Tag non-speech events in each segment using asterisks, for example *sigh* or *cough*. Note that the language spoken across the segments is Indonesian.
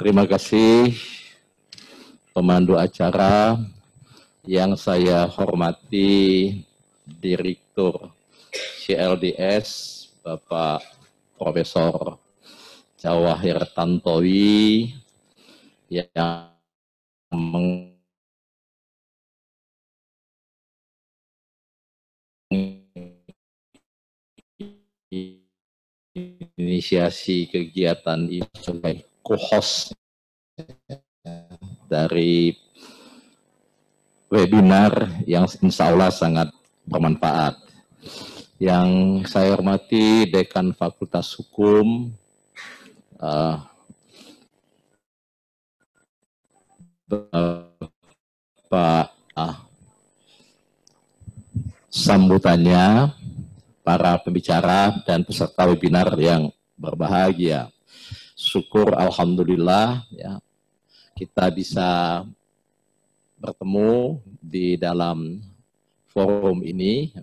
Terima kasih pemandu acara yang saya hormati Direktur CLDS Bapak Profesor Jawahir Tantowi yang meng inisiasi kegiatan ini co-host dari webinar yang insya Allah sangat bermanfaat. Yang saya hormati Dekan Fakultas Hukum, uh, Pak uh, sambutannya, para pembicara dan peserta webinar yang berbahagia. Syukur Alhamdulillah ya. Kita bisa bertemu di dalam forum ini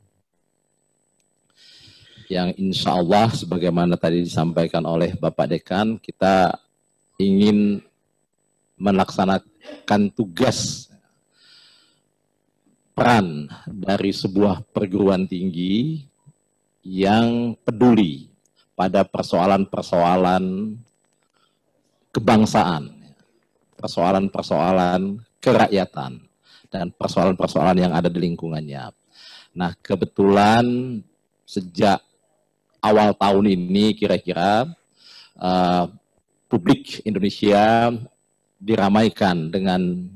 yang insya Allah sebagaimana tadi disampaikan oleh Bapak Dekan, kita ingin melaksanakan tugas peran dari sebuah perguruan tinggi yang peduli pada persoalan-persoalan kebangsaan, persoalan-persoalan kerakyatan, dan persoalan-persoalan yang ada di lingkungannya. Nah, kebetulan sejak awal tahun ini kira-kira uh, publik Indonesia diramaikan dengan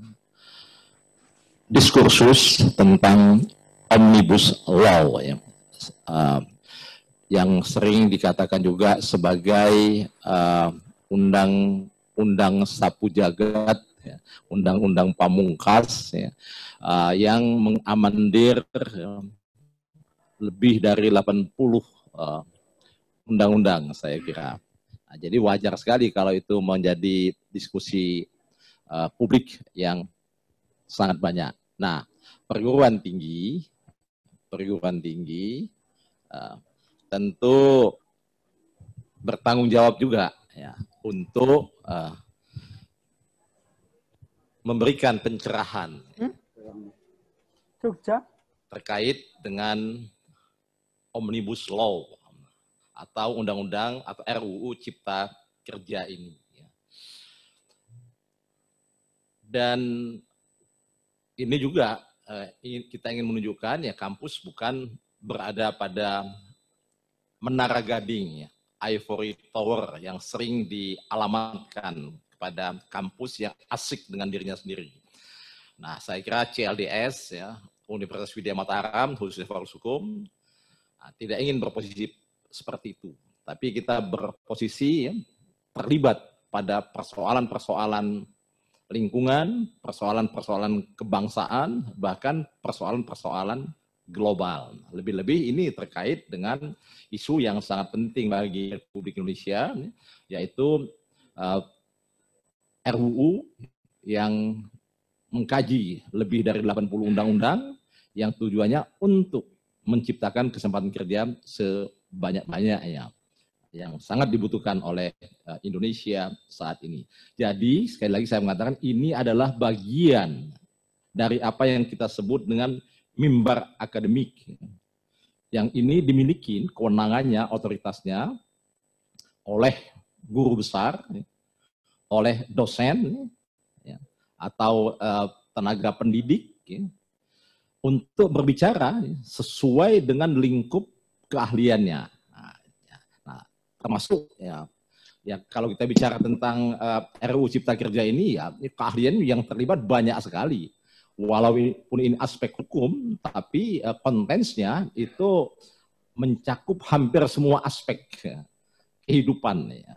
diskursus tentang omnibus law ya. Uh, yang sering dikatakan juga sebagai uh, undang undang sapu jagat, ya, undang-undang pamungkas, ya, uh, yang mengamandir ya, lebih dari 80 uh, undang-undang saya kira. Nah, jadi wajar sekali kalau itu menjadi diskusi uh, publik yang sangat banyak. Nah, perguruan tinggi, perguruan tinggi tentu bertanggung jawab juga ya untuk uh, memberikan pencerahan hmm? terkait dengan omnibus law atau undang-undang atau RUU Cipta Kerja ini. Ya. Dan ini juga uh, kita ingin menunjukkan ya kampus bukan berada pada Menara Gading, ya, Ivory Tower yang sering dialamatkan kepada kampus yang asik dengan dirinya sendiri. Nah, saya kira CLDS, ya, Universitas Widya Mataram, khususnya Fakultas Hukum, nah, tidak ingin berposisi seperti itu. Tapi kita berposisi ya, terlibat pada persoalan-persoalan lingkungan, persoalan-persoalan kebangsaan, bahkan persoalan-persoalan global. Lebih-lebih ini terkait dengan isu yang sangat penting bagi Republik Indonesia, yaitu uh, RUU yang mengkaji lebih dari 80 undang-undang yang tujuannya untuk menciptakan kesempatan kerja sebanyak-banyaknya yang sangat dibutuhkan oleh uh, Indonesia saat ini. Jadi sekali lagi saya mengatakan ini adalah bagian dari apa yang kita sebut dengan mimbar akademik. Yang ini dimiliki kewenangannya, otoritasnya oleh guru besar, oleh dosen, ya, atau uh, tenaga pendidik, ya, untuk berbicara sesuai dengan lingkup keahliannya. Nah, ya, nah termasuk ya, ya kalau kita bicara tentang eh, RUU Cipta Kerja ini ya keahlian yang terlibat banyak sekali walaupun ini aspek hukum, tapi uh, kontensnya itu mencakup hampir semua aspek ya, kehidupan. Ya.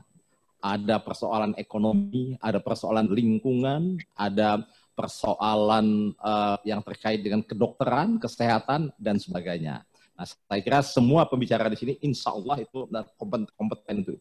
Ada persoalan ekonomi, ada persoalan lingkungan, ada persoalan uh, yang terkait dengan kedokteran, kesehatan, dan sebagainya. Nah, saya kira semua pembicara di sini, insya Allah itu kompeten, kompeten itu.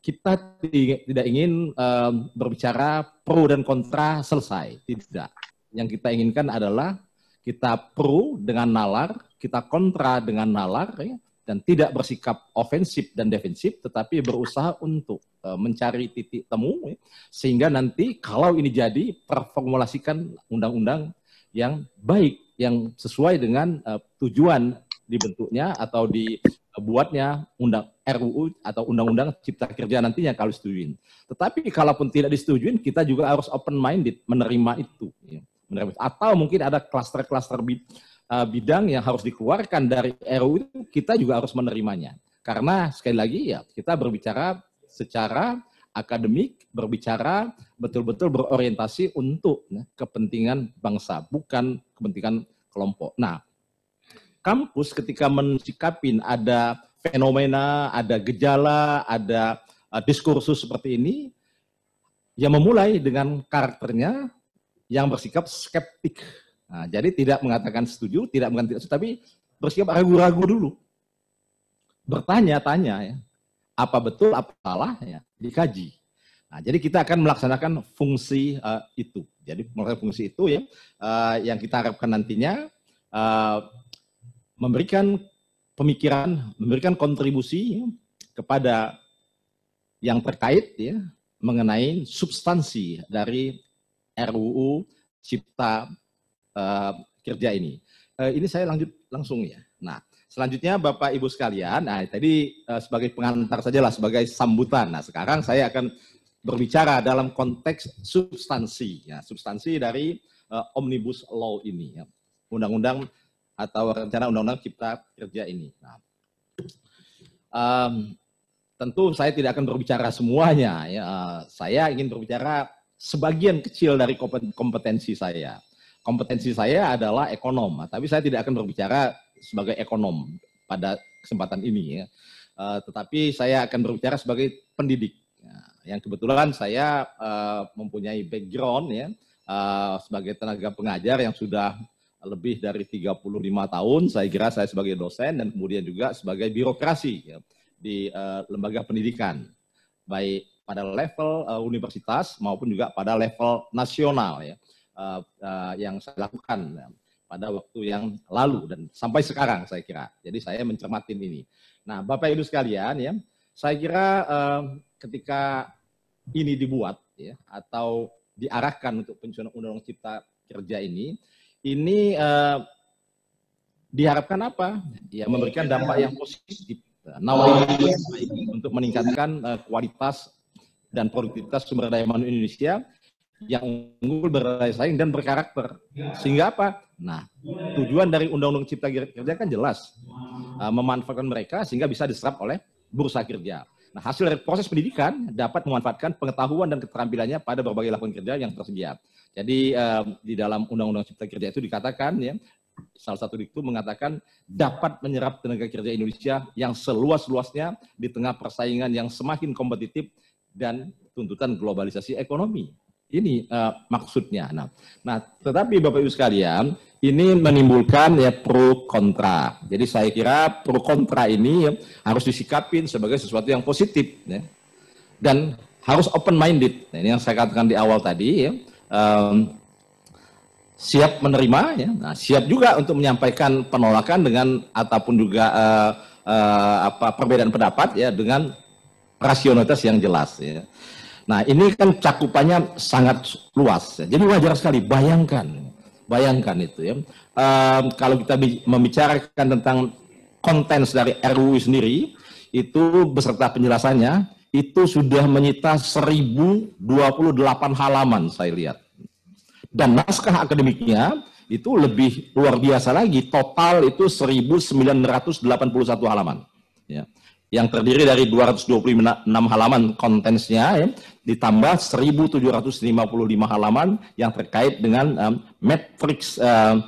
Kita tidak ingin uh, berbicara pro dan kontra selesai, tidak yang kita inginkan adalah kita pro dengan nalar, kita kontra dengan nalar, ya, dan tidak bersikap ofensif dan defensif, tetapi berusaha untuk uh, mencari titik temu, ya, sehingga nanti kalau ini jadi performulasikan undang-undang yang baik, yang sesuai dengan uh, tujuan dibentuknya atau dibuatnya undang RUU atau undang-undang cipta kerja nantinya kalau setujuin. Tetapi kalaupun tidak disetujuin, kita juga harus open minded menerima itu. Ya. Atau mungkin ada klaster-klaster uh, bidang yang harus dikeluarkan dari RUU itu kita juga harus menerimanya. Karena sekali lagi ya kita berbicara secara akademik, berbicara betul-betul berorientasi untuk ya, kepentingan bangsa, bukan kepentingan kelompok. Nah, kampus ketika mensikapin ada fenomena, ada gejala, ada uh, diskursus seperti ini, ya memulai dengan karakternya yang bersikap skeptik Nah, jadi tidak mengatakan setuju, tidak mengatakan tidak setuju, tapi bersikap ragu-ragu dulu. Bertanya-tanya ya, apa betul, apa salah, ya, dikaji. Nah, jadi kita akan melaksanakan fungsi uh, itu. Jadi melaksanakan fungsi itu ya, uh, yang kita harapkan nantinya uh, memberikan pemikiran, memberikan kontribusi ya, kepada yang terkait ya mengenai substansi dari RUU Cipta uh, kerja ini. Uh, ini saya lanjut langsung ya. Nah, selanjutnya Bapak Ibu sekalian, nah tadi uh, sebagai pengantar sajalah sebagai sambutan. Nah, sekarang saya akan berbicara dalam konteks substansi ya, substansi dari uh, Omnibus Law ini ya. Undang-undang atau rencana undang-undang cipta kerja ini. Nah, um, tentu saya tidak akan berbicara semuanya ya. Saya ingin berbicara sebagian kecil dari kompetensi saya kompetensi saya adalah ekonom, tapi saya tidak akan berbicara sebagai ekonom pada kesempatan ini ya. Uh, tetapi saya akan berbicara sebagai pendidik. Ya, yang kebetulan saya uh, mempunyai background ya uh, sebagai tenaga pengajar yang sudah lebih dari 35 tahun. Saya kira saya sebagai dosen dan kemudian juga sebagai birokrasi ya, di uh, lembaga pendidikan, baik pada level uh, universitas maupun juga pada level nasional ya uh, uh, yang saya lakukan ya, pada waktu yang lalu dan sampai sekarang saya kira. Jadi saya mencermatin ini. Nah, Bapak Ibu sekalian ya, saya kira uh, ketika ini dibuat ya atau diarahkan untuk penyusunan undang-undang cipta kerja ini, ini uh, diharapkan apa? Ya memberikan dampak yang positif, nawari untuk meningkatkan uh, kualitas dan produktivitas sumber daya manusia Indonesia yang unggul berdaya saing dan berkarakter. Sehingga apa? Nah, tujuan dari Undang-Undang Cipta Kerja kan jelas. Uh, memanfaatkan mereka sehingga bisa diserap oleh bursa kerja. Nah, hasil dari proses pendidikan dapat memanfaatkan pengetahuan dan keterampilannya pada berbagai lapangan kerja yang tersedia. Jadi uh, di dalam Undang-Undang Cipta Kerja itu dikatakan ya, salah satu itu mengatakan dapat menyerap tenaga kerja Indonesia yang seluas-luasnya di tengah persaingan yang semakin kompetitif dan tuntutan globalisasi ekonomi. Ini uh, maksudnya. Nah, nah, tetapi Bapak Ibu sekalian, ini menimbulkan ya pro kontra. Jadi saya kira pro kontra ini ya, harus disikapin sebagai sesuatu yang positif ya. dan harus open minded. Nah, ini yang saya katakan di awal tadi ya. Um, siap menerima ya. Nah, siap juga untuk menyampaikan penolakan dengan ataupun juga uh, uh, apa perbedaan pendapat ya dengan rasionalitas yang jelas ya. Nah ini kan cakupannya sangat luas. Ya. Jadi wajar sekali. Bayangkan, bayangkan itu ya. Kalau kita membicarakan tentang konten dari RUU sendiri, itu beserta penjelasannya itu sudah menyita 1028 halaman saya lihat. Dan naskah akademiknya itu lebih luar biasa lagi, total itu 1981 halaman. Ya yang terdiri dari 226 halaman kontensnya ya, ditambah 1755 halaman yang terkait dengan um, matrix uh,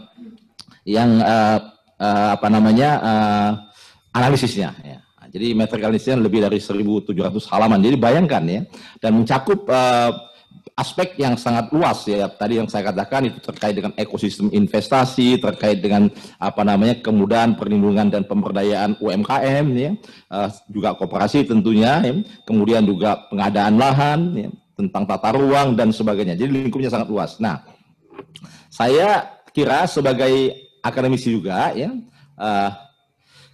yang uh, uh, apa namanya uh, analisisnya ya. Jadi matrix analisisnya lebih dari 1700 halaman. Jadi bayangkan ya dan mencakup uh, aspek yang sangat luas ya tadi yang saya katakan itu terkait dengan ekosistem investasi terkait dengan apa namanya kemudahan perlindungan dan pemberdayaan UMKM ya uh, juga kooperasi tentunya ya. kemudian juga pengadaan lahan ya, tentang tata ruang dan sebagainya jadi lingkupnya sangat luas nah saya kira sebagai akademisi juga ya uh,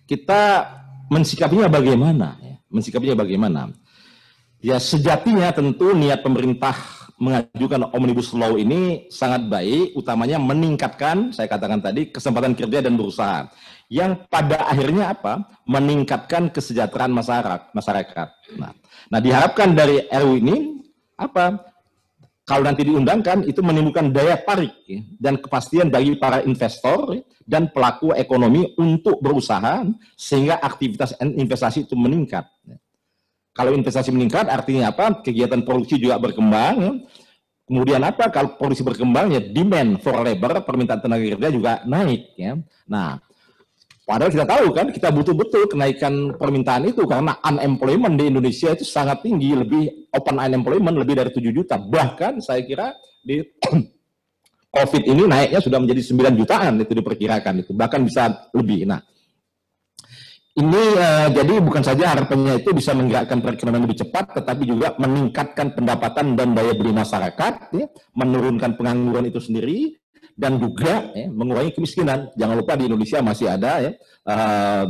kita mensikapinya bagaimana? Ya? Mensikapinya bagaimana? Ya sejatinya tentu niat pemerintah mengajukan omnibus law ini sangat baik, utamanya meningkatkan, saya katakan tadi, kesempatan kerja dan berusaha. Yang pada akhirnya apa? Meningkatkan kesejahteraan masyarakat. masyarakat. Nah, nah diharapkan dari RU ini apa? Kalau nanti diundangkan itu menimbulkan daya tarik ya, dan kepastian bagi para investor dan pelaku ekonomi untuk berusaha sehingga aktivitas investasi itu meningkat. Kalau investasi meningkat artinya apa? Kegiatan produksi juga berkembang. Kemudian apa? Kalau produksi berkembang ya demand for labor, permintaan tenaga kerja juga naik ya. Nah, padahal kita tahu kan kita butuh betul kenaikan permintaan itu karena unemployment di Indonesia itu sangat tinggi, lebih open unemployment lebih dari 7 juta. Bahkan saya kira di *clears throat* COVID ini naiknya sudah menjadi 9 jutaan itu diperkirakan itu bahkan bisa lebih. Nah, ini uh, jadi bukan saja harapannya itu bisa menggerakkan perekonomian lebih cepat, tetapi juga meningkatkan pendapatan dan daya beli masyarakat, ya, menurunkan pengangguran itu sendiri, dan juga ya, mengurangi kemiskinan. Jangan lupa di Indonesia masih ada ya uh,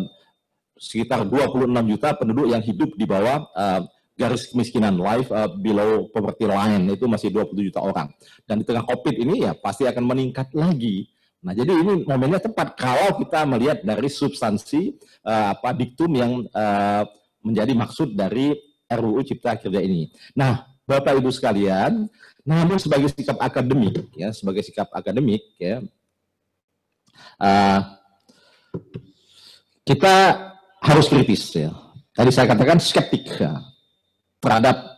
sekitar 26 juta penduduk yang hidup di bawah uh, garis kemiskinan, life uh, below poverty line itu masih 20 juta orang. Dan di tengah COVID ini ya pasti akan meningkat lagi. Nah, jadi ini momennya tepat kalau kita melihat dari substansi uh, apa diktum yang uh, menjadi maksud dari RUU Cipta Kerja ini. Nah, Bapak Ibu sekalian, namun sebagai sikap akademik ya, sebagai sikap akademik ya, uh, kita harus kritis ya. Tadi saya katakan skeptik ya, terhadap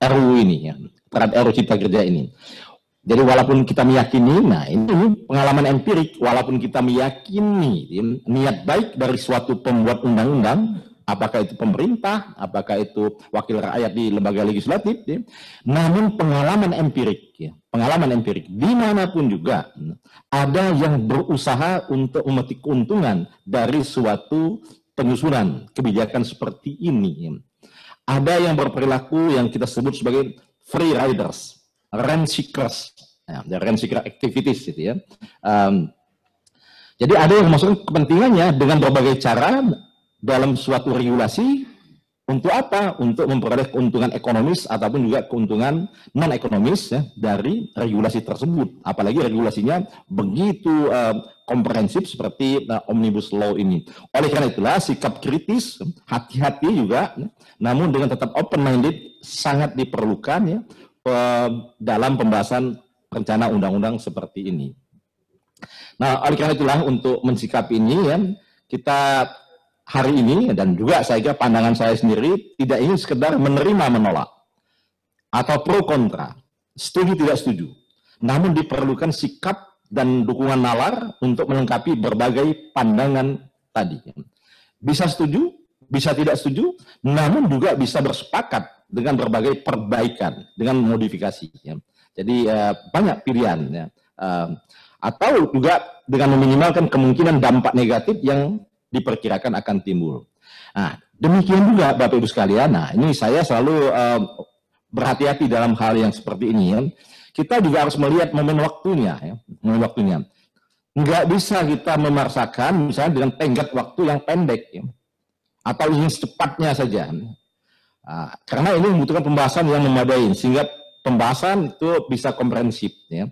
RUU ini ya, terhadap RUU Cipta Kerja ini. Jadi walaupun kita meyakini, nah ini pengalaman empirik, walaupun kita meyakini niat baik dari suatu pembuat undang-undang, apakah itu pemerintah, apakah itu wakil rakyat di lembaga legislatif, ya, namun pengalaman empirik, ya, pengalaman empirik di mana pun juga ada yang berusaha untuk memetik keuntungan dari suatu penyusunan kebijakan seperti ini. Ada yang berperilaku yang kita sebut sebagai free riders, rent seekers, ya, rent seeker activities gitu ya. Um, jadi ada yang masuk kepentingannya dengan berbagai cara dalam suatu regulasi untuk apa? Untuk memperoleh keuntungan ekonomis ataupun juga keuntungan non ekonomis ya, dari regulasi tersebut. Apalagi regulasinya begitu uh, komprehensif seperti uh, omnibus law ini. Oleh karena itulah sikap kritis, hati-hati juga, ya, namun dengan tetap open minded sangat diperlukan ya dalam pembahasan rencana undang-undang seperti ini. Nah, oleh karena itulah untuk mensikapi ini ya, kita hari ini dan juga saya kira pandangan saya sendiri tidak ingin sekedar menerima menolak atau pro kontra, setuju tidak setuju. Namun diperlukan sikap dan dukungan nalar untuk melengkapi berbagai pandangan tadi. Bisa setuju, bisa tidak setuju, namun juga bisa bersepakat dengan berbagai perbaikan, dengan modifikasi. Ya. Jadi uh, banyak pilihan. Ya. Uh, atau juga dengan meminimalkan kemungkinan dampak negatif yang diperkirakan akan timbul. Nah, demikian juga Bapak Ibu sekalian. Nah, ini saya selalu uh, berhati-hati dalam hal yang seperti ini. Ya. Kita juga harus melihat momen waktunya, ya, momen waktunya. Enggak bisa kita memaksakan misalnya dengan tenggat waktu yang pendek, ya. atau ingin secepatnya saja. Nah, karena ini membutuhkan pembahasan yang memadai sehingga pembahasan itu bisa komprehensif ya.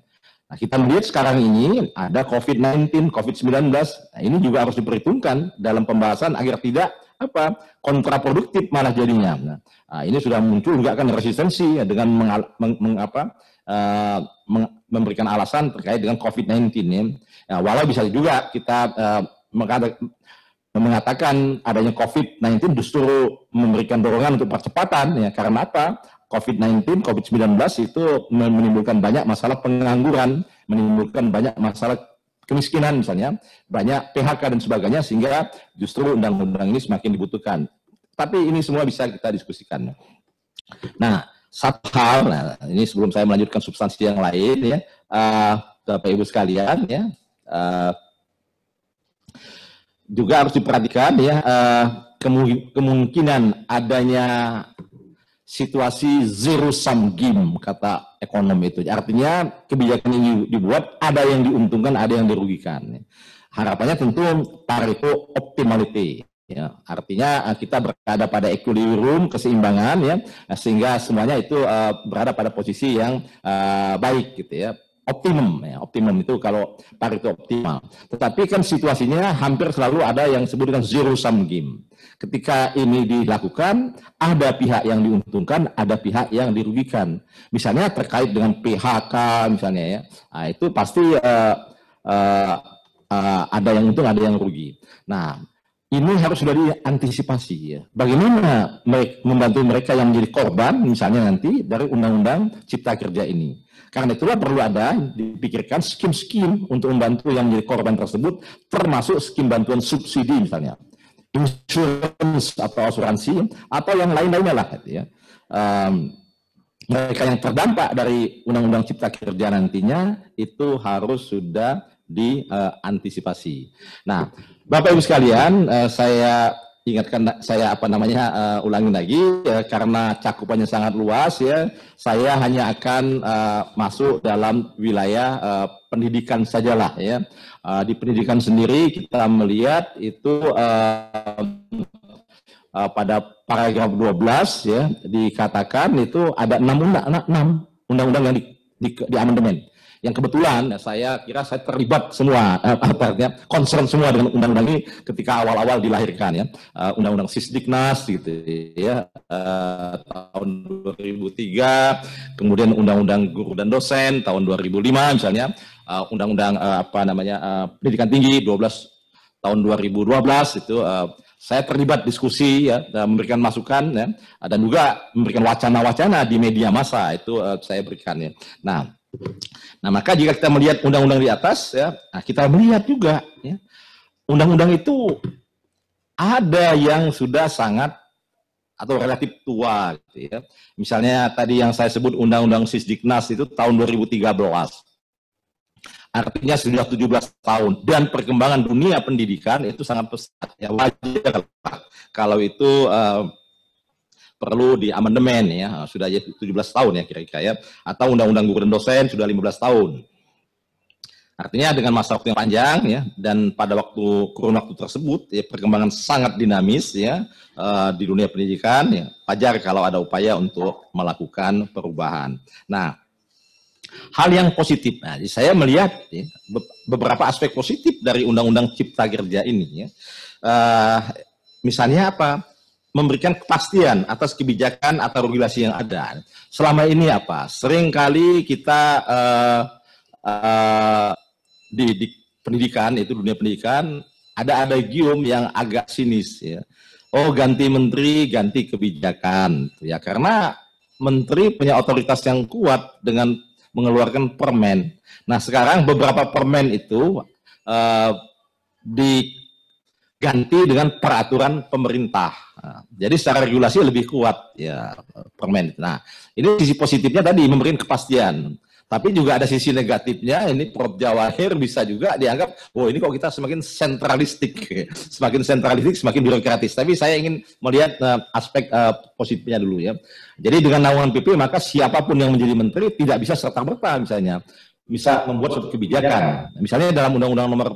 Nah, kita melihat sekarang ini ada COVID-19, COVID-19. Nah, ini juga harus diperhitungkan dalam pembahasan agar tidak apa kontraproduktif malah jadinya. Nah, nah ini sudah muncul juga kan resistensi ya, dengan mengal, meng, meng, apa, uh, meng, memberikan alasan terkait dengan COVID-19 ya. Nah, walau bisa juga kita uh, mengatakan adanya COVID-19 justru memberikan dorongan untuk percepatan ya karena apa? COVID-19, COVID-19 itu menimbulkan banyak masalah pengangguran, menimbulkan banyak masalah kemiskinan misalnya, banyak PHK dan sebagainya sehingga justru undang-undang ini semakin dibutuhkan. Tapi ini semua bisa kita diskusikan. Nah, satu hal, nah, ini sebelum saya melanjutkan substansi yang lain ya, uh, Bapak Ibu sekalian ya, uh, juga harus diperhatikan ya uh, kemungkinan adanya situasi zero sum game kata ekonom itu. Artinya kebijakan ini dibuat ada yang diuntungkan, ada yang dirugikan. Harapannya tentu Pareto optimality. Ya, artinya uh, kita berada pada equilibrium keseimbangan ya sehingga semuanya itu uh, berada pada posisi yang uh, baik gitu ya optimum ya optimum itu kalau Pareto optimal. Tetapi kan situasinya hampir selalu ada yang disebut dengan zero sum game. Ketika ini dilakukan ada pihak yang diuntungkan ada pihak yang dirugikan. Misalnya terkait dengan PHK misalnya ya. Nah, itu pasti uh, uh, uh, ada yang untung ada yang rugi. Nah ini harus sudah diantisipasi ya. Bagaimana membantu mereka yang menjadi korban misalnya nanti dari undang-undang cipta kerja ini. Karena itulah perlu ada dipikirkan skim-skim untuk membantu yang menjadi korban tersebut termasuk skim bantuan subsidi misalnya. Insurance atau asuransi atau yang lain-lainnya lah gitu ya. Um, mereka yang terdampak dari undang-undang cipta kerja nantinya itu harus sudah diantisipasi. Nah, Bapak Ibu sekalian, uh, saya ingatkan saya apa namanya uh, ulangi lagi ya, karena cakupannya sangat luas ya. Saya hanya akan uh, masuk dalam wilayah uh, pendidikan sajalah ya. Uh, di pendidikan sendiri kita melihat itu uh, uh, pada paragraf 12 ya dikatakan itu ada enam undang-undang yang di, di, di amandemen yang kebetulan saya kira saya terlibat semua eh, artinya concern semua dengan undang-undang ini ketika awal-awal dilahirkan ya uh, undang-undang Sisdiknas gitu ya uh, tahun 2003 kemudian undang-undang guru dan dosen tahun 2005 misalnya undang-undang apa namanya pendidikan tinggi 12 tahun 2012 itu saya terlibat diskusi ya dan memberikan masukan ya dan juga memberikan wacana-wacana di media massa itu saya berikan ya. Nah, Nah, maka jika kita melihat undang-undang di atas, ya, nah kita melihat juga, ya, undang-undang itu ada yang sudah sangat atau relatif tua, gitu ya. Misalnya tadi yang saya sebut undang-undang Sisdiknas itu tahun 2013. Artinya sudah 17 tahun dan perkembangan dunia pendidikan itu sangat pesat. Ya wajar kalau itu uh, perlu di amandemen ya. Sudah 17 tahun ya kira-kira ya. Atau undang-undang guru dan dosen sudah 15 tahun. Artinya dengan masa waktu yang panjang ya dan pada waktu kurun waktu tersebut ya perkembangan sangat dinamis ya uh, di dunia pendidikan ya wajar kalau ada upaya untuk melakukan perubahan. Nah hal yang positif nah saya melihat ya, beberapa aspek positif dari undang-undang cipta kerja ini ya. Uh, misalnya apa memberikan kepastian atas kebijakan atau regulasi yang ada. Selama ini apa? Seringkali kita uh, uh, di, di pendidikan itu dunia pendidikan ada ada gium yang agak sinis ya. Oh ganti menteri, ganti kebijakan ya karena menteri punya otoritas yang kuat dengan mengeluarkan permen. Nah sekarang beberapa permen itu uh, diganti dengan peraturan pemerintah Nah, jadi secara regulasi lebih kuat ya permen. Nah, ini sisi positifnya tadi memberikan kepastian. Tapi juga ada sisi negatifnya, ini Prof. Jawahir bisa juga dianggap, oh ini kok kita semakin sentralistik, *laughs* semakin sentralistik, semakin birokratis. Tapi saya ingin melihat uh, aspek uh, positifnya dulu ya. Jadi dengan naungan PP maka siapa pun yang menjadi menteri tidak bisa serta-merta misalnya bisa membuat suatu kebijakan. Misalnya dalam Undang-Undang Nomor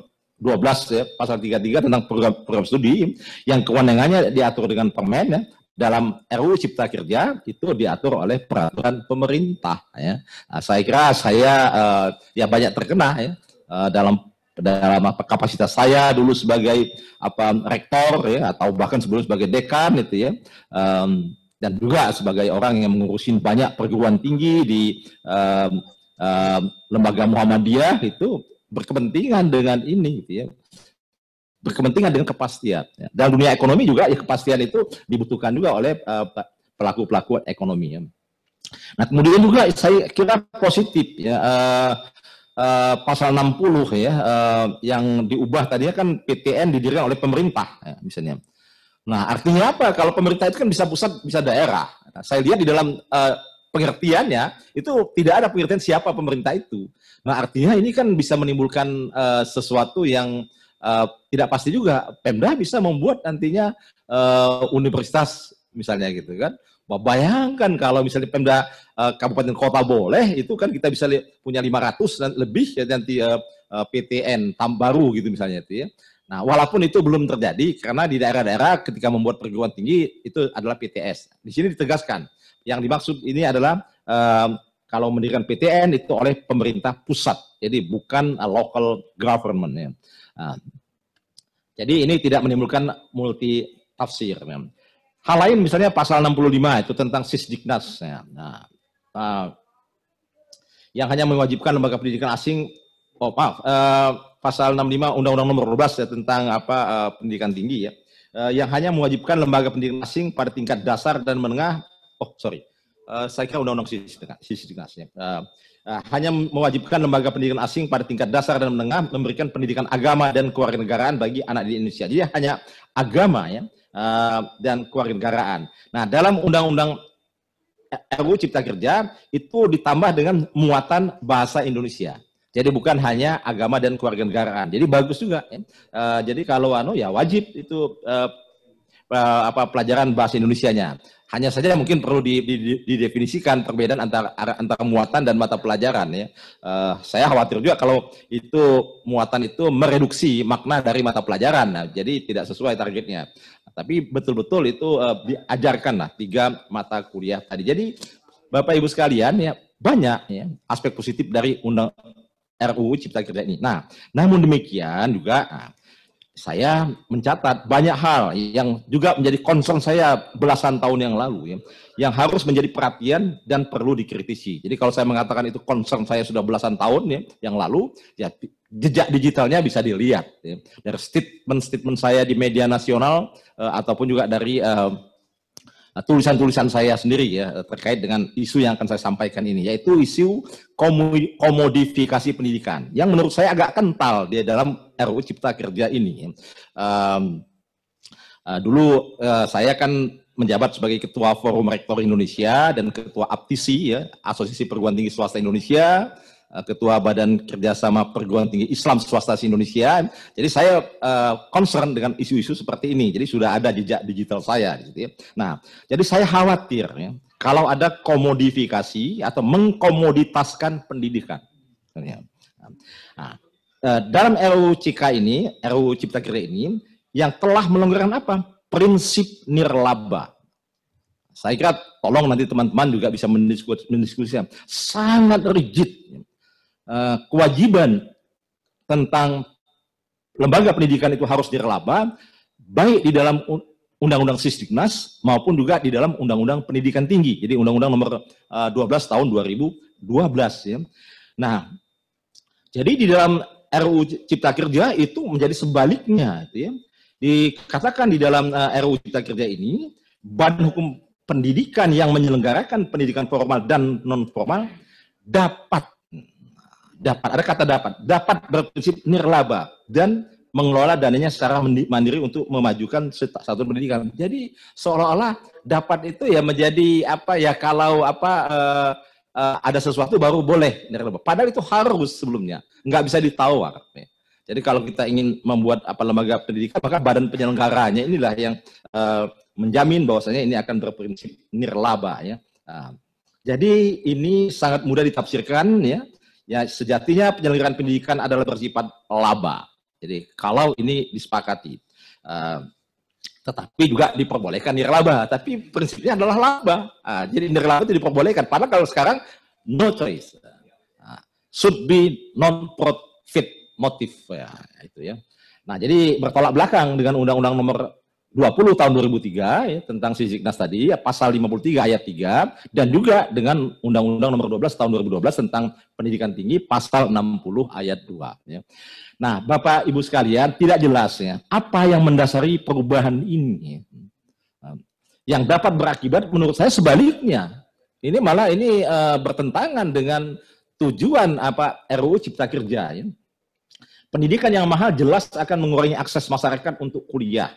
12 ya, pasal 33 tentang program, program studi. Yang kewenangannya diatur dengan permen ya, dalam RUU Cipta Kerja itu diatur oleh peraturan pemerintah ya. Nah, saya kira saya uh, ya banyak terkena ya uh, dalam dalam apa kapasitas saya dulu sebagai apa rektor ya atau bahkan sebelum sebagai dekan itu ya. Um, dan juga sebagai orang yang mengurusin banyak perguruan tinggi di um, um, lembaga Muhammadiyah itu berkepentingan dengan ini gitu ya berkepentingan dengan kepastian ya. dalam dunia ekonomi juga ya kepastian itu dibutuhkan juga oleh uh, pelaku-pelaku ekonomi ya. nah kemudian juga saya kira positif ya uh, uh, pasal 60 ya uh, yang diubah tadinya kan PTN didirikan oleh pemerintah ya, misalnya nah artinya apa kalau pemerintah itu kan bisa pusat bisa daerah nah, saya lihat di dalam uh, pengertiannya itu tidak ada pengertian siapa pemerintah itu. Nah artinya ini kan bisa menimbulkan uh, sesuatu yang uh, tidak pasti juga. Pemda bisa membuat nantinya uh, universitas misalnya gitu kan. Bayangkan kalau misalnya Pemda uh, kabupaten kota boleh, itu kan kita bisa punya 500 dan lebih ya nanti uh, PTN tam baru gitu misalnya itu ya. Nah, walaupun itu belum terjadi karena di daerah-daerah ketika membuat perguruan tinggi itu adalah PTS. Di sini ditegaskan yang dimaksud ini adalah uh, kalau mendirikan PTN itu oleh pemerintah pusat, jadi bukan uh, local government. Ya. Uh, jadi ini tidak menimbulkan multi tafsir. Ya. Hal lain misalnya pasal 65 itu tentang sisdiknas. Ya. Nah, uh, yang hanya mewajibkan lembaga pendidikan asing, oh maaf, pasal 65 Undang-Undang Nomor 12 ya tentang apa pendidikan tinggi ya. Yang hanya mewajibkan lembaga pendidikan asing pada tingkat dasar dan menengah. Oh, sorry. Uh, saya kira Undang-Undang sisi. Uh, uh, hanya mewajibkan lembaga pendidikan asing pada tingkat dasar dan menengah memberikan pendidikan agama dan kewarganegaraan bagi anak di Indonesia. Jadi hanya agama ya uh, dan kewarganegaraan. Nah, dalam Undang-Undang RUU Cipta Kerja itu ditambah dengan muatan bahasa Indonesia. Jadi bukan hanya agama dan keluarga negaraan. Jadi bagus juga. Ya. Uh, jadi kalau anu ya wajib itu uh, uh, apa pelajaran bahasa Indonesianya. Hanya saja mungkin perlu didefinisikan perbedaan antara antara muatan dan mata pelajaran ya. Uh, saya khawatir juga kalau itu muatan itu mereduksi makna dari mata pelajaran. Nah, jadi tidak sesuai targetnya. Tapi betul-betul itu uh, diajarkan lah tiga mata kuliah tadi. Jadi Bapak Ibu sekalian ya banyak ya aspek positif dari undang RUU Cipta Kerja ini. Nah, namun demikian juga nah, saya mencatat banyak hal yang juga menjadi concern saya belasan tahun yang lalu ya, yang harus menjadi perhatian dan perlu dikritisi. Jadi kalau saya mengatakan itu concern saya sudah belasan tahun ya yang lalu, ya jejak digitalnya bisa dilihat ya. dari statement-statement saya di media nasional uh, ataupun juga dari uh, tulisan-tulisan saya sendiri ya terkait dengan isu yang akan saya sampaikan ini yaitu isu komodifikasi pendidikan yang menurut saya agak kental di dalam RUU Cipta Kerja ini. Um, uh, dulu uh, saya kan menjabat sebagai Ketua Forum Rektor Indonesia dan Ketua APTISI ya Asosiasi Perguruan Tinggi Swasta Indonesia Ketua Badan Kerjasama Perguruan Tinggi Islam Swasta Indonesia. Jadi saya uh, concern dengan isu-isu seperti ini. Jadi sudah ada jejak digital saya. Gitu ya. Nah, jadi saya khawatir ya, kalau ada komodifikasi atau mengkomoditaskan pendidikan. Ya. Nah, uh, dalam RUU CK ini, RUU Cipta Kerja ini, yang telah melonggarkan apa? Prinsip nirlaba. Saya kira tolong nanti teman-teman juga bisa mendiskusikan. Sangat rigid Eh, kewajiban tentang lembaga pendidikan itu harus direlaba, baik di dalam Undang-Undang Sisdiknas maupun juga di dalam Undang-Undang Pendidikan Tinggi. Jadi Undang-Undang nomor 12 eh, tahun 2012 ya. Nah, jadi di dalam RUU Cipta Kerja itu menjadi sebaliknya gitu ya. Dikatakan di dalam eh, RUU Cipta Kerja ini badan hukum pendidikan yang menyelenggarakan pendidikan formal dan non formal dapat dapat, ada kata dapat, dapat berprinsip nirlaba dan mengelola dananya secara mandiri untuk memajukan satu pendidikan. Jadi seolah-olah dapat itu ya menjadi apa ya kalau apa uh, uh, ada sesuatu baru boleh nirlaba. Padahal itu harus sebelumnya, nggak bisa ditawar. Jadi kalau kita ingin membuat apa lembaga pendidikan, maka badan penyelenggaranya inilah yang uh, menjamin bahwasanya ini akan berprinsip nirlaba ya. Nah, jadi ini sangat mudah ditafsirkan ya Ya, sejatinya penyelenggaraan pendidikan adalah bersifat laba. Jadi kalau ini disepakati, uh, tetapi juga diperbolehkan nirlaba. Tapi prinsipnya adalah laba. Uh, jadi nirlaba itu diperbolehkan. Padahal kalau sekarang no choice, uh, should be non-profit motif ya itu ya. Nah jadi bertolak belakang dengan Undang-Undang Nomor 20 tahun 2003 ya, tentang Sisdiknas tadi ya, pasal 53 ayat 3 dan juga dengan Undang-Undang Nomor 12 tahun 2012 tentang Pendidikan Tinggi pasal 60 ayat 2 ya. Nah, Bapak Ibu sekalian, tidak jelas ya apa yang mendasari perubahan ini. Ya. Yang dapat berakibat menurut saya sebaliknya. Ini malah ini uh, bertentangan dengan tujuan apa RUU Cipta Kerja ya. Pendidikan yang mahal jelas akan mengurangi akses masyarakat untuk kuliah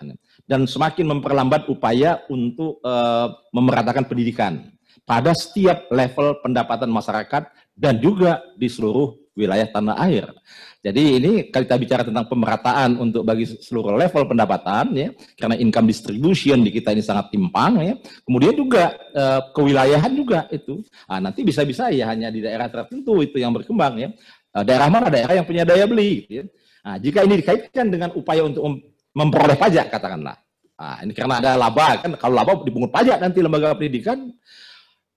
dan semakin memperlambat upaya untuk uh, memeratakan pendidikan pada setiap level pendapatan masyarakat dan juga di seluruh wilayah tanah air. Jadi ini kalau kita bicara tentang pemerataan untuk bagi seluruh level pendapatan ya, karena income distribution di kita ini sangat timpang ya. Kemudian juga uh, kewilayahan juga itu. Nah, nanti bisa-bisa ya hanya di daerah tertentu itu yang berkembang ya. Eh, daerah mana daerah yang punya daya beli gitu ya. Nah, jika ini dikaitkan dengan upaya untuk memperoleh pajak katakanlah. Nah, ini karena ada laba kan kalau laba dipungut pajak nanti lembaga pendidikan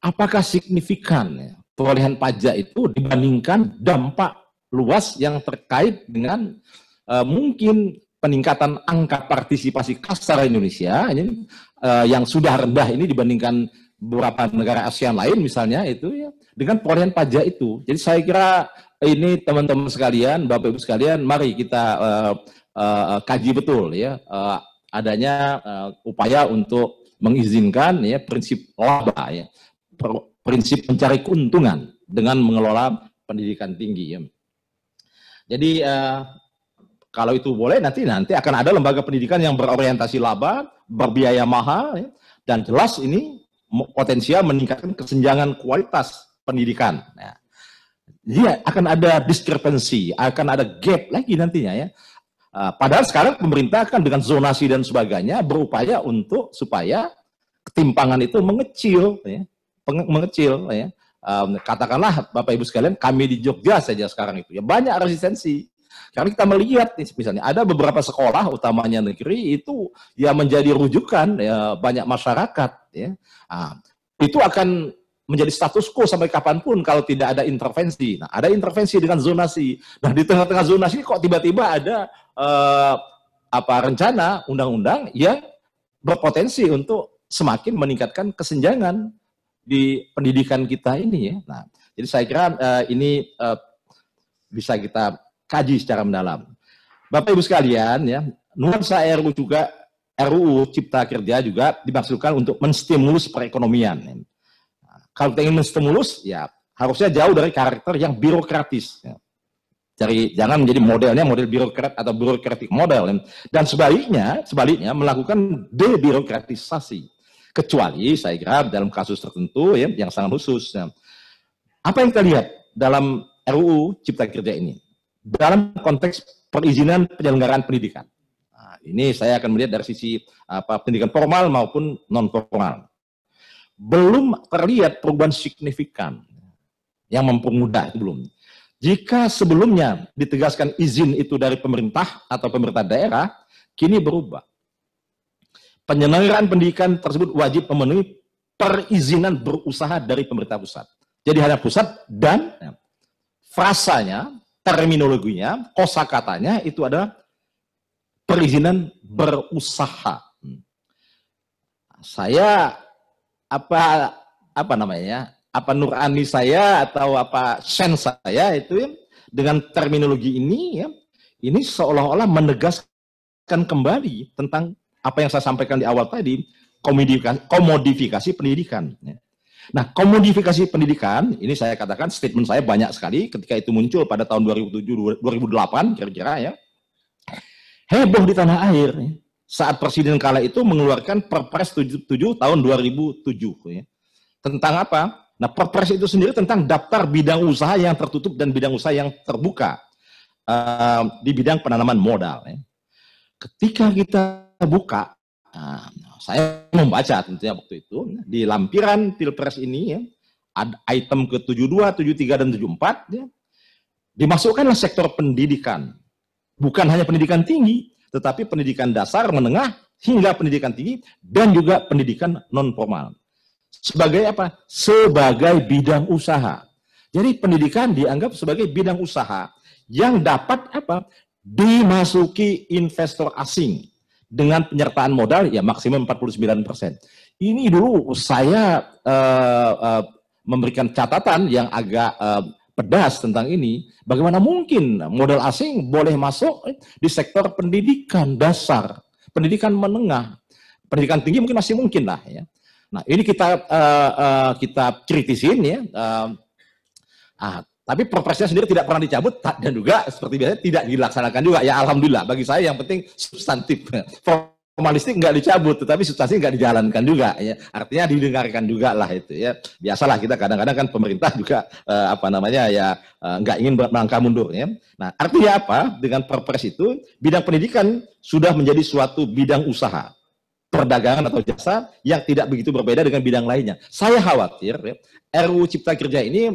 apakah signifikan ya, perolehan pajak itu dibandingkan dampak luas yang terkait dengan uh, mungkin peningkatan angka partisipasi kasar Indonesia ini uh, yang sudah rendah ini dibandingkan beberapa negara ASEAN lain misalnya itu ya dengan perolehan pajak itu. Jadi saya kira ini teman-teman sekalian, Bapak Ibu sekalian, mari kita uh, uh, kaji betul ya uh, adanya uh, upaya untuk mengizinkan ya prinsip laba ya prinsip mencari keuntungan dengan mengelola pendidikan tinggi ya. Jadi uh, kalau itu boleh nanti nanti akan ada lembaga pendidikan yang berorientasi laba, berbiaya mahal ya, dan jelas ini potensial meningkatkan kesenjangan kualitas pendidikan. Ya. Jadi akan ada diskrepensi, akan ada gap lagi nantinya ya. Uh, padahal sekarang pemerintah kan dengan zonasi dan sebagainya berupaya untuk supaya ketimpangan itu mengecil, ya, mengecil. Ya. Um, katakanlah Bapak Ibu sekalian, kami di Jogja saja sekarang itu ya banyak resistensi. Karena kita melihat misalnya ada beberapa sekolah utamanya negeri itu ya menjadi rujukan ya banyak masyarakat ya. Nah, itu akan menjadi status quo sampai kapan pun kalau tidak ada intervensi. Nah, ada intervensi dengan zonasi. Nah, di tengah-tengah zonasi kok tiba-tiba ada eh, apa rencana undang-undang yang berpotensi untuk semakin meningkatkan kesenjangan di pendidikan kita ini ya. Nah, jadi saya kira eh, ini eh, bisa kita kaji secara mendalam. Bapak Ibu sekalian ya, nuansa RUU juga RUU Cipta Kerja juga dimaksudkan untuk menstimulus perekonomian. Kalau kita ingin menstimulus ya harusnya jauh dari karakter yang birokratis. Ya. Cari jangan menjadi modelnya model birokrat atau birokratik model dan sebaliknya sebaliknya melakukan debirokratisasi. Kecuali saya kira dalam kasus tertentu ya yang sangat khusus ya. apa yang kita lihat dalam RUU Cipta Kerja ini? Dalam konteks perizinan penyelenggaraan pendidikan. Nah, ini saya akan melihat dari sisi apa pendidikan formal maupun non formal belum terlihat perubahan signifikan yang mempermudah itu belum jika sebelumnya ditegaskan izin itu dari pemerintah atau pemerintah daerah, kini berubah. Penyelenggaraan pendidikan tersebut wajib memenuhi perizinan berusaha dari pemerintah pusat. Jadi hanya pusat dan ya, frasanya, terminologinya, kosakatanya itu adalah perizinan berusaha. Saya apa apa namanya apa nurani saya atau apa sen saya itu ya, dengan terminologi ini ya ini seolah-olah menegaskan kembali tentang apa yang saya sampaikan di awal tadi komodifikasi, komodifikasi pendidikan. Ya. Nah, komodifikasi pendidikan ini saya katakan statement saya banyak sekali ketika itu muncul pada tahun 2007 2008 kira-kira ya. Heboh di tanah air ya. Saat presiden kala itu mengeluarkan Perpres 77 tahun 2007 ya. Tentang apa? Nah, perpres itu sendiri tentang daftar bidang usaha yang tertutup dan bidang usaha yang terbuka uh, di bidang penanaman modal. Ya. Ketika kita buka, uh, saya membaca tentunya waktu itu di lampiran pilpres ini ya, item ke 72, 73 dan 74 ya, dimasukkanlah sektor pendidikan. Bukan hanya pendidikan tinggi, tetapi pendidikan dasar, menengah, hingga pendidikan tinggi, dan juga pendidikan non formal. Sebagai apa? Sebagai bidang usaha. Jadi pendidikan dianggap sebagai bidang usaha yang dapat apa? Dimasuki investor asing dengan penyertaan modal ya maksimum 49 persen. Ini dulu saya uh, uh, memberikan catatan yang agak uh, pedas tentang ini. Bagaimana mungkin modal asing boleh masuk di sektor pendidikan dasar, pendidikan menengah, pendidikan tinggi mungkin masih mungkin lah ya. Nah, ini kita uh, uh, kita kritisin ya. Uh, ah, tapi perpresnya sendiri tidak pernah dicabut dan juga seperti biasa tidak dilaksanakan juga. Ya alhamdulillah bagi saya yang penting substantif. *laughs* Formalistik nggak dicabut, tetapi substansi nggak dijalankan juga. Ya. Artinya didengarkan juga lah itu ya. Biasalah kita kadang-kadang kan pemerintah juga uh, apa namanya ya uh, nggak ingin melangkah mundur ya. Nah artinya apa? Dengan perpres itu bidang pendidikan sudah menjadi suatu bidang usaha perdagangan atau jasa yang tidak begitu berbeda dengan bidang lainnya. Saya khawatir ya, RUU Cipta Kerja ini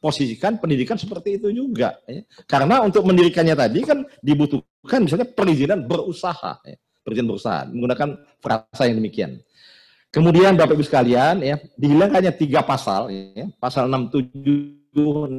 posisikan pendidikan seperti itu juga. Ya. Karena untuk mendirikannya tadi kan dibutuhkan misalnya perizinan berusaha, ya. Perizinan berusaha menggunakan frasa yang demikian. Kemudian Bapak Ibu sekalian ya dihilangkannya tiga pasal, ya, pasal 67, 68,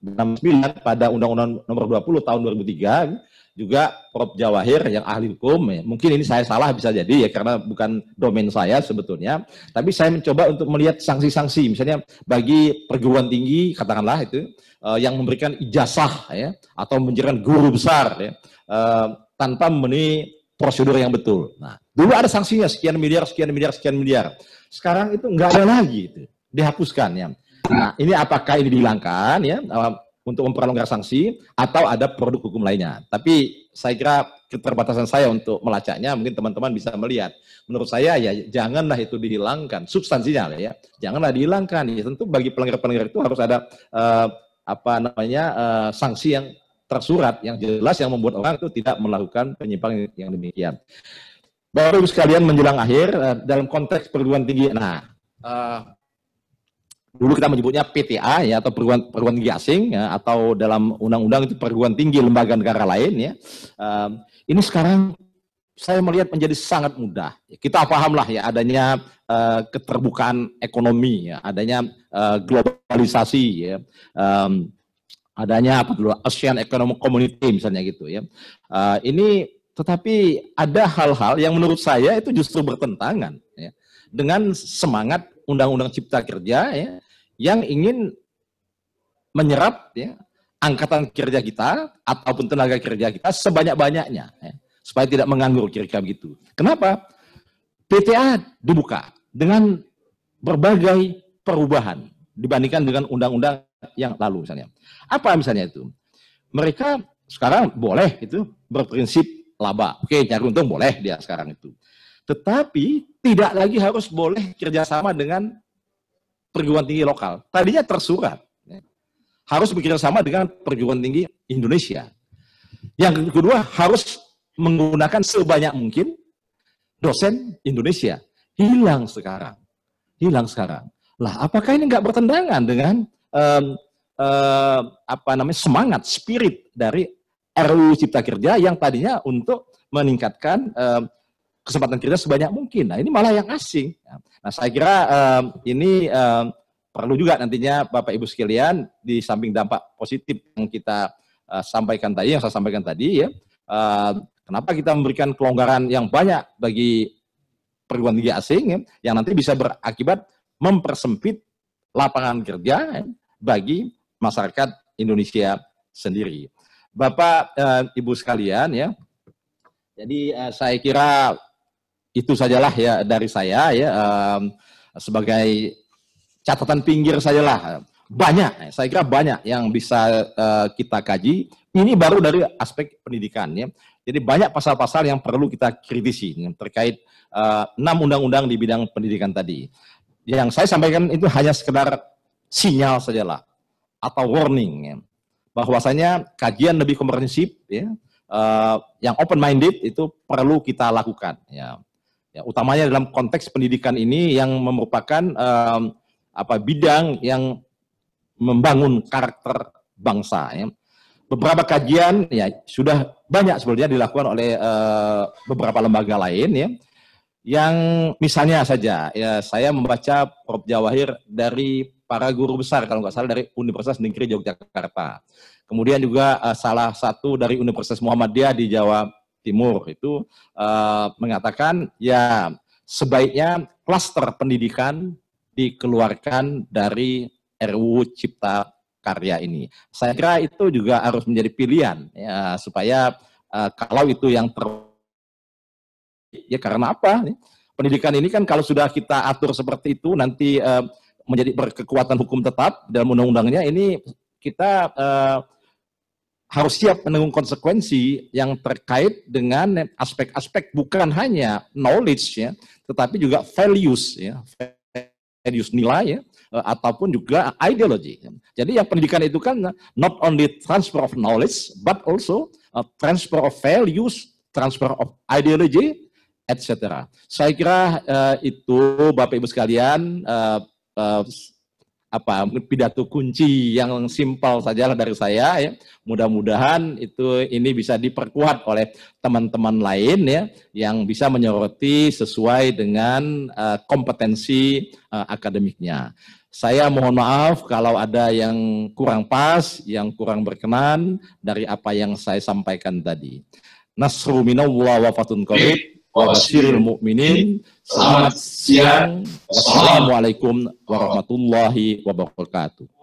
69 pada Undang-Undang Nomor 20 Tahun 2003 juga Prof Jawahir yang ahli hukum ya. mungkin ini saya salah bisa jadi ya karena bukan domain saya sebetulnya tapi saya mencoba untuk melihat sanksi-sanksi misalnya bagi perguruan tinggi katakanlah itu uh, yang memberikan ijazah ya atau menjadikan guru besar ya uh, tanpa memenuhi prosedur yang betul. Nah, dulu ada sanksinya sekian miliar, sekian miliar, sekian miliar. Sekarang itu nggak ada lagi itu, dihapuskan ya. Nah, ini apakah ini dihilangkan ya? Uh, untuk memperlonggar sanksi atau ada produk hukum lainnya. Tapi saya kira keterbatasan saya untuk melacaknya mungkin teman-teman bisa melihat. Menurut saya ya janganlah itu dihilangkan substansinya ya. Janganlah dihilangkan. Ya tentu bagi pelanggar-pelanggar itu harus ada uh, apa namanya uh, sanksi yang tersurat yang jelas yang membuat orang itu tidak melakukan penyimpangan yang demikian. Ibu sekalian menjelang akhir uh, dalam konteks perguruan tinggi. Nah, uh, dulu kita menyebutnya PTA ya atau perguruan perguruan tinggi asing ya, atau dalam undang-undang itu perguruan tinggi lembaga negara lain ya. Um, ini sekarang saya melihat menjadi sangat mudah. Kita pahamlah ya adanya uh, keterbukaan ekonomi ya, adanya uh, globalisasi ya. Um, adanya apa dulu ASEAN Economic Community misalnya gitu ya. Uh, ini tetapi ada hal-hal yang menurut saya itu justru bertentangan ya, dengan semangat Undang-Undang Cipta Kerja ya, yang ingin menyerap ya, angkatan kerja kita ataupun tenaga kerja kita sebanyak-banyaknya ya, supaya tidak menganggur kira-kira begitu. Kenapa? PTA dibuka dengan berbagai perubahan dibandingkan dengan undang-undang yang lalu misalnya. Apa misalnya itu? Mereka sekarang boleh itu berprinsip laba. Oke, cari untung boleh dia sekarang itu. Tetapi tidak lagi harus boleh kerjasama dengan perguruan tinggi lokal. Tadinya tersurat. Harus bekerjasama dengan perguruan tinggi Indonesia. Yang kedua, harus menggunakan sebanyak mungkin dosen Indonesia. Hilang sekarang. Hilang sekarang. Lah, apakah ini nggak bertentangan dengan um, uh, apa namanya semangat, spirit dari RUU Cipta Kerja yang tadinya untuk meningkatkan um, kesempatan kerja sebanyak mungkin. Nah ini malah yang asing. Nah saya kira um, ini um, perlu juga nantinya Bapak Ibu sekalian di samping dampak positif yang kita uh, sampaikan tadi, yang saya sampaikan tadi ya, uh, kenapa kita memberikan kelonggaran yang banyak bagi perguruan tinggi asing ya, yang nanti bisa berakibat mempersempit lapangan kerja ya, bagi masyarakat Indonesia sendiri. Bapak uh, Ibu sekalian ya, jadi uh, saya kira itu sajalah ya dari saya ya um, sebagai catatan pinggir sajalah. Banyak saya kira banyak yang bisa uh, kita kaji. Ini baru dari aspek pendidikan ya. Jadi banyak pasal-pasal yang perlu kita kritisi terkait uh, enam undang-undang di bidang pendidikan tadi. Yang saya sampaikan itu hanya sekedar sinyal sajalah atau warning ya. bahwasanya kajian lebih komprehensif ya uh, yang open minded itu perlu kita lakukan ya Ya, utamanya dalam konteks pendidikan ini yang merupakan um, apa bidang yang membangun karakter bangsa. Ya. Beberapa kajian ya sudah banyak sebenarnya dilakukan oleh uh, beberapa lembaga lain ya. Yang misalnya saja ya saya membaca Prof Jawahir dari para guru besar kalau nggak salah dari Universitas Negeri Yogyakarta. Kemudian juga uh, salah satu dari Universitas Muhammadiyah di Jawa Timur itu uh, mengatakan ya sebaiknya klaster pendidikan dikeluarkan dari RUU Cipta Karya ini. Saya kira itu juga harus menjadi pilihan ya supaya uh, kalau itu yang ter ya karena apa? Pendidikan ini kan kalau sudah kita atur seperti itu nanti uh, menjadi berkekuatan hukum tetap dalam undang-undangnya ini kita uh, harus siap menanggung konsekuensi yang terkait dengan aspek-aspek bukan hanya knowledge ya, tetapi juga values ya, values nilai ya, eh, ataupun juga ideologi. Jadi yang pendidikan itu kan not only transfer of knowledge but also transfer of values, transfer of ideology, etc. Saya kira uh, itu Bapak Ibu sekalian uh, uh, apa pidato kunci yang simpel sajalah dari saya ya. Mudah-mudahan itu ini bisa diperkuat oleh teman-teman lain ya yang bisa menyoroti sesuai dengan uh, kompetensi uh, akademiknya. Saya mohon maaf kalau ada yang kurang pas, yang kurang berkenan dari apa yang saya sampaikan tadi. Nasru minallah wa fatun wa mu'minin. Selamat siang. Wassalamualaikum warahmatullahi wabarakatuh.